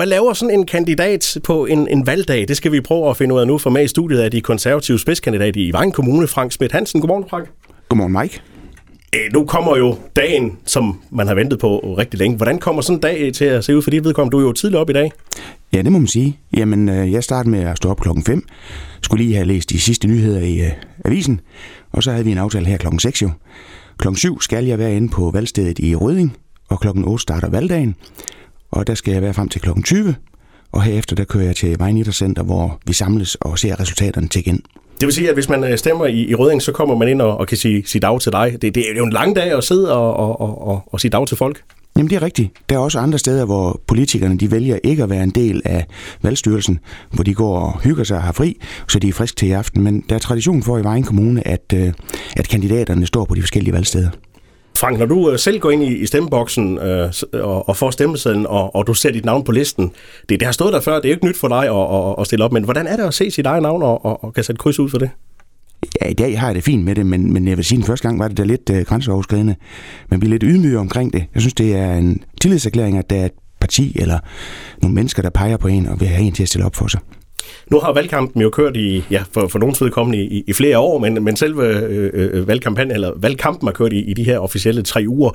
Hvad laver sådan en kandidat på en, en valgdag? Det skal vi prøve at finde ud af nu, for med i studiet af de konservative spidskandidat i Vejen Kommune, Frank Schmidt Hansen. Godmorgen, Frank. Godmorgen, Mike. Æ, nu kommer jo dagen, som man har ventet på rigtig længe. Hvordan kommer sådan en dag til at se ud for dit vedkommende? Du er jo tidligt op i dag. Ja, det må man sige. Jamen, øh, jeg startede med at stå op klokken 5. Skulle lige have læst de sidste nyheder i uh, avisen. Og så havde vi en aftale her klokken 6 jo. Klokken 7 skal jeg være inde på valgstedet i Røding. Og klokken 8 starter valgdagen og der skal jeg være frem til kl. 20, og herefter der kører jeg til Vejnittercenter, hvor vi samles og ser resultaterne til ind. Det vil sige, at hvis man øh, stemmer i, i Røding, så kommer man ind og, og kan sige, sige dag til dig. Det, det er jo en lang dag at sidde og, og, og, og sige dag til folk. Jamen det er rigtigt. Der er også andre steder, hvor politikerne de vælger ikke at være en del af valgstyrelsen, hvor de går og hygger sig og har fri, så de er friske til i aften. Men der er tradition for i Vejen Kommune, at, øh, at kandidaterne står på de forskellige valgsteder. Frank, når du øh, selv går ind i, i stemmeboksen øh, og, og får stemmesedlen, og, og du ser dit navn på listen, det, det har stået der før, det er jo ikke nyt for dig at, at, at stille op, men hvordan er det at se sit eget navn og, og, og kan sætte kryds ud for det? Ja, i dag har jeg det fint med det, men, men jeg vil sige, at den første gang var det da lidt øh, grænseoverskridende. Man bliver lidt ydmyg omkring det. Jeg synes, det er en tillidserklæring, at der er et parti eller nogle mennesker, der peger på en og vil have en til at stille op for sig. Nu har valgkampen jo kørt i, ja, for, for nogens vedkommende i, i flere år, men, men selve øh, øh, valgkampen, eller valgkampen har kørt i, i de her officielle tre uger.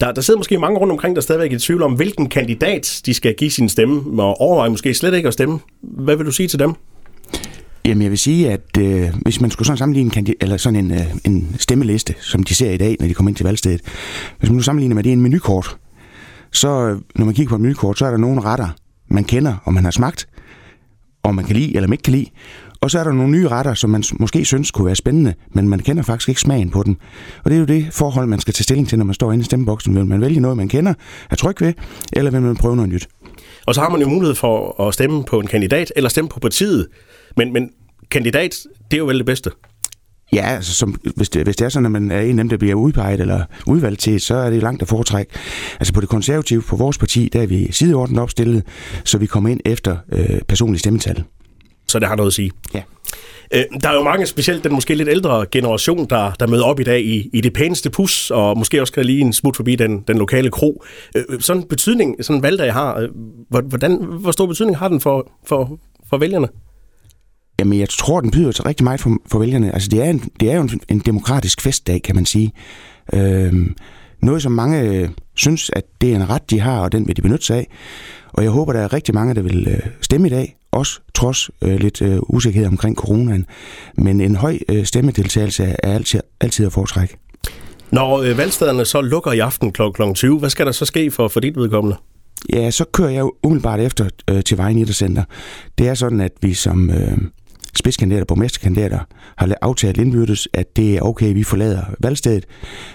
Der, der sidder måske mange rundt omkring, der stadigvæk er i tvivl om, hvilken kandidat de skal give sin stemme, og overveje måske slet ikke at stemme. Hvad vil du sige til dem? Jamen jeg vil sige, at øh, hvis man skulle sådan sammenligne en, eller sådan en, øh, en stemmeliste, som de ser i dag, når de kommer ind til valgstedet, hvis man nu sammenligner med det en menukort, så når man kigger på et menukort, så er der nogle retter, man kender, og man har smagt, og man kan lide eller man ikke kan lide. Og så er der nogle nye retter, som man måske synes kunne være spændende, men man kender faktisk ikke smagen på dem. Og det er jo det forhold, man skal tage stilling til, når man står inde i stemmeboksen. Vil man vælge noget, man kender, er tryg ved, eller vil man prøve noget nyt? Og så har man jo mulighed for at stemme på en kandidat, eller stemme på partiet. Men, men kandidat, det er jo vel det bedste. Ja, altså, som, hvis, det, hvis det er sådan, at man er en af dem, der bliver udpeget eller udvalgt til, så er det langt at foretrække. Altså på det konservative, på vores parti, der er vi sideordnet opstillet, så vi kommer ind efter øh, personlige stemmetal. Så det har noget at sige. Ja. Øh, der er jo mange, specielt den måske lidt ældre generation, der, der møder op i dag i, i det pæneste pus, og måske også kan lige en smut forbi den, den lokale kro. Øh, sådan en betydning, sådan en valgdag har, øh, hvordan, hvor stor betydning har den for, for, for vælgerne? Jamen, jeg tror, den byder til rigtig meget for, for vælgerne. Altså, det er, en, det er jo en, en demokratisk festdag, kan man sige. Øhm, noget, som mange øh, synes, at det er en ret, de har, og den vil de benytte sig af. Og jeg håber, der er rigtig mange, der vil øh, stemme i dag, også trods øh, lidt øh, usikkerhed omkring coronaen. Men en høj øh, stemmedeltagelse er altid, altid at foretrække. Når øh, valgstederne så lukker i aften kl. kl. 20, hvad skal der så ske for, for dit vedkommende? Ja, så kører jeg umiddelbart efter øh, til Vejnittercenter. Det er sådan, at vi som øh, spidskandidater, borgmesterkandidater, har aftalt indbyrdes, at det er okay, vi forlader valgstedet.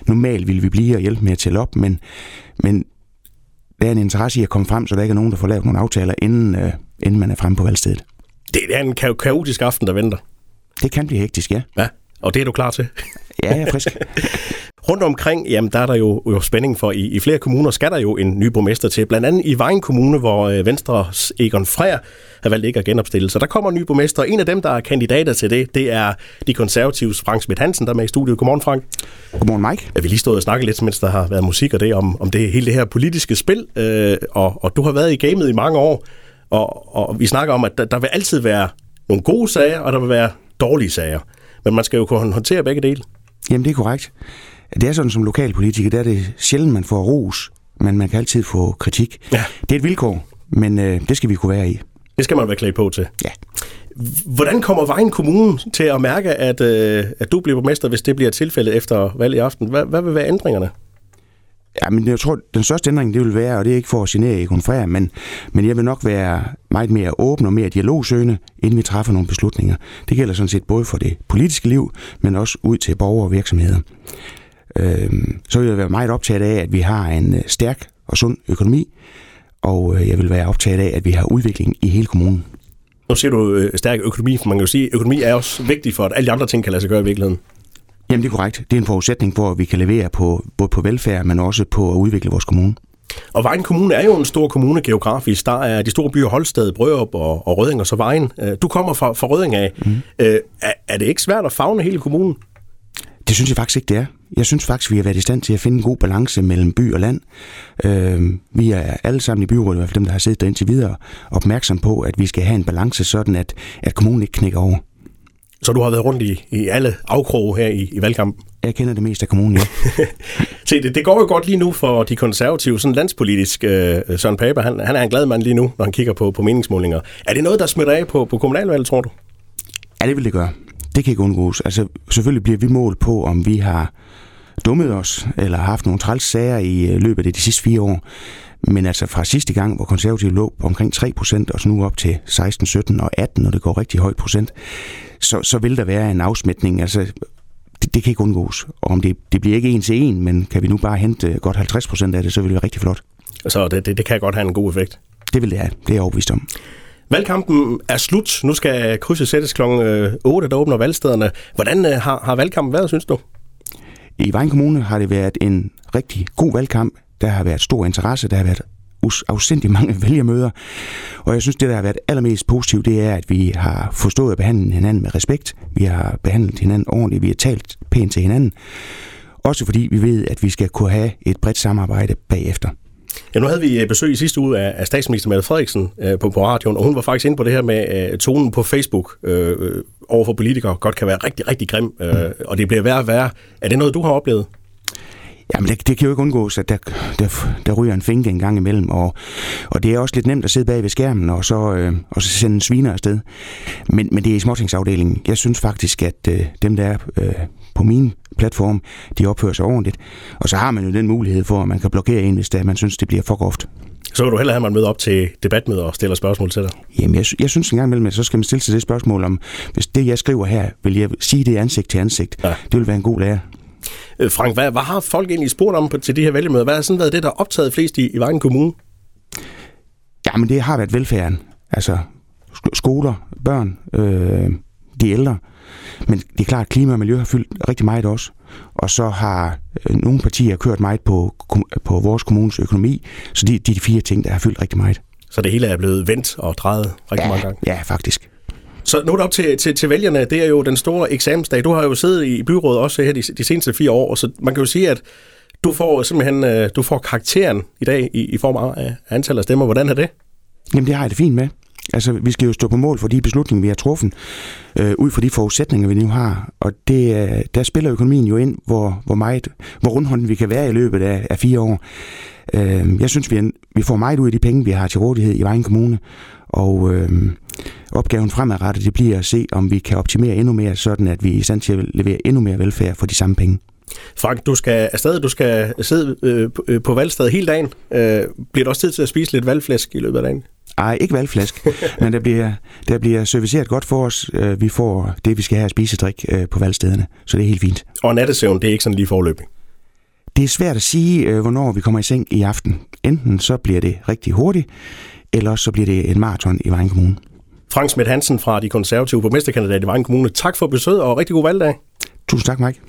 Normalt vil vi blive og hjælpe med at tælle op, men, men der er en interesse i at komme frem, så der ikke er nogen, der får lavet nogle aftaler, inden, øh, inden man er fremme på valgstedet. Det er en ka- kaotisk aften, der venter. Det kan blive hektisk, ja. Ja, og det er du klar til? Ja, jeg er frisk. Rundt omkring, jamen der er der jo, jo spænding for, i, i flere kommuner skal der jo en ny borgmester til. Blandt andet i Vejen Kommune, hvor øh, Venstres Egon Frær har valgt ikke at genopstille. Så der kommer en ny borgmester, og en af dem, der er kandidater til det, det er de konservatives Frank Schmidt Hansen, der er med i studiet. Godmorgen, Frank. Godmorgen, Mike. Vi lige stået og snakket lidt, mens der har været musik og det, om, om det hele det her politiske spil, øh, og, og du har været i gamet i mange år, og, og vi snakker om, at der, der vil altid være nogle gode sager, og der vil være dårlige sager. Men man skal jo kunne håndtere begge dele. Jamen, det er korrekt. Det er sådan som lokalpolitiker, der er det sjældent, man får ros, men man kan altid få kritik. Ja. Det er et vilkår, men øh, det skal vi kunne være i. Det skal man være klædt på til. Ja. Hvordan kommer Vejen Kommune til at mærke, at, øh, at du bliver borgmester, hvis det bliver tilfældet efter valg i aften? Hvad, hvad vil være ændringerne? Ja, men jeg tror, den største ændring, det vil være, og det er ikke for at genere Egon Frær, men, men jeg vil nok være meget mere åben og mere dialogsøgende, inden vi træffer nogle beslutninger. Det gælder sådan set både for det politiske liv, men også ud til borgere og virksomheder. Øhm, så vil jeg være meget optaget af, at vi har en øh, stærk og sund økonomi, og øh, jeg vil være optaget af, at vi har udvikling i hele kommunen. Nu siger du øh, stærk økonomi, for man kan jo sige, at økonomi er også vigtig for, at alle de andre ting kan lade sig gøre i virkeligheden. Jamen det er korrekt. Det er en forudsætning for, at vi kan levere på, både på velfærd, men også på at udvikle vores kommune. Og Vejen Kommune er jo en stor kommune geografisk. Der er de store byer Holsted, Brørup og, og Rødding og så Vejen. Du kommer fra, fra Rødding af. Mm. Øh, er, er det ikke svært at fagne hele kommunen? Det synes jeg faktisk ikke, det er. Jeg synes faktisk, vi har været i stand til at finde en god balance mellem by og land. Øh, vi er alle sammen i byrådet, i hvert fald dem, der har siddet der indtil videre, opmærksom på, at vi skal have en balance, sådan at, at kommunen ikke knækker over. Så du har været rundt i, i alle afkroge her i, i valgkampen? Jeg kender det meste af kommunen, ja. Se, det, det går jo godt lige nu for de konservative, sådan landspolitisk. Øh, Søren Pape, han, han er en glad mand lige nu, når han kigger på, på meningsmålinger. Er det noget, der smitter af på, på kommunalvalget, tror du? Ja, det vil det gøre. Det kan ikke undgås. Altså, selvfølgelig bliver vi målt på, om vi har dummet os, eller haft nogle træls sager i øh, løbet af de sidste fire år. Men altså fra sidste gang, hvor konservative lå på omkring 3 procent, og så nu op til 16, 17 og 18, og det går rigtig højt procent, så, så vil der være en afsmætning. Altså, det, det kan ikke undgås. Og om det, det bliver ikke en til en, men kan vi nu bare hente godt 50 procent af det, så vil det være rigtig flot. Så det, det, det kan godt have en god effekt? Det vil det have. Det er jeg overbevist om. Valgkampen er slut. Nu skal krydset sættes kl. 8, der åbner valgstederne. Hvordan øh, har, har valgkampen været, synes du? I Vejen Kommune har det været en rigtig god valgkamp. Der har været stor interesse, der har været afsindig mange vælgermøder. Og jeg synes, det der har været allermest positivt, det er, at vi har forstået at behandle hinanden med respekt. Vi har behandlet hinanden ordentligt. Vi har talt pænt til hinanden. Også fordi vi ved, at vi skal kunne have et bredt samarbejde bagefter. Ja, nu havde vi besøg i sidste uge af, statsminister Mette Frederiksen øh, på, på radioen, og hun var faktisk inde på det her med øh, tonen på Facebook øh, over for politikere godt kan være rigtig, rigtig grim, øh, mm. og det bliver værre og værre. Er det noget, du har oplevet? Jamen, det, det kan jo ikke undgås, at der, der, der ryger en finger en gang imellem, og, og det er også lidt nemt at sidde bag ved skærmen, og så, øh, og så sende en sviner afsted. Men, men det er i småtingsafdelingen. Jeg synes faktisk, at øh, dem, der er øh, på min platform, de opfører sig ordentligt. Og så har man jo den mulighed for, at man kan blokere en, hvis det, man synes, det bliver for groft. Så vil du hellere have, at man møder op til debatmøder og stiller spørgsmål til dig? Jamen, jeg, jeg synes en gang imellem, at så skal man stille sig det spørgsmål om, hvis det, jeg skriver her, vil jeg sige det ansigt til ansigt. Ja. Det vil være en god lærer. Øh, Frank, hvad, hvad har folk egentlig spurgt om på, til de her vælgemøder? Hvad har sådan været det, der har optaget flest i, i Vejen Kommune? Jamen, det har været velfærden. Altså skoler, børn, øh, de ældre. Men det er klart, at klima og miljø har fyldt rigtig meget også. Og så har øh, nogle partier kørt meget på, på vores kommunes økonomi. Så det de, de fire ting, der har fyldt rigtig meget. Så det hele er blevet vendt og drejet rigtig ja, mange gange? Ja, faktisk. Så nu op til, til, til vælgerne, det er jo den store eksamensdag. Du har jo siddet i byrådet også her de, de seneste fire år, så man kan jo sige, at du får simpelthen øh, du får karakteren i dag i, i form af antallet af stemmer. Hvordan er det? Jamen, det har jeg det fint med. Altså, vi skal jo stå på mål for de beslutninger, vi har truffet, øh, ud fra de forudsætninger, vi nu har. Og det, øh, der spiller økonomien jo ind, hvor, hvor, meget, hvor rundhånden vi kan være i løbet af, af fire år. Øh, jeg synes, vi, er, vi får meget ud af de penge, vi har til rådighed i Vejen Kommune. Og øh, opgaven fremadrettet, det bliver at se, om vi kan optimere endnu mere, sådan at vi er i stand til at levere endnu mere velfærd for de samme penge. Frank, du skal afsted, du skal sidde øh, øh på valgstedet hele dagen. Øh, bliver det også tid til at spise lidt valgflæsk i løbet af dagen? Ej, ikke valgflæsk, men der bliver, der bliver serviceret godt for os. Øh, vi får det, vi skal have at spise og drikke øh, på valgstederne, så det er helt fint. Og nattesøvn, det er ikke sådan lige forløbig? Det er svært at sige, hvornår vi kommer i seng i aften. Enten så bliver det rigtig hurtigt, eller så bliver det en maraton i Vejen Kommune. Frank Smidt Hansen fra de konservative borgmesterkandidater i Vejen Kommune. Tak for besøget og rigtig god valgdag. Tusind tak, Mike.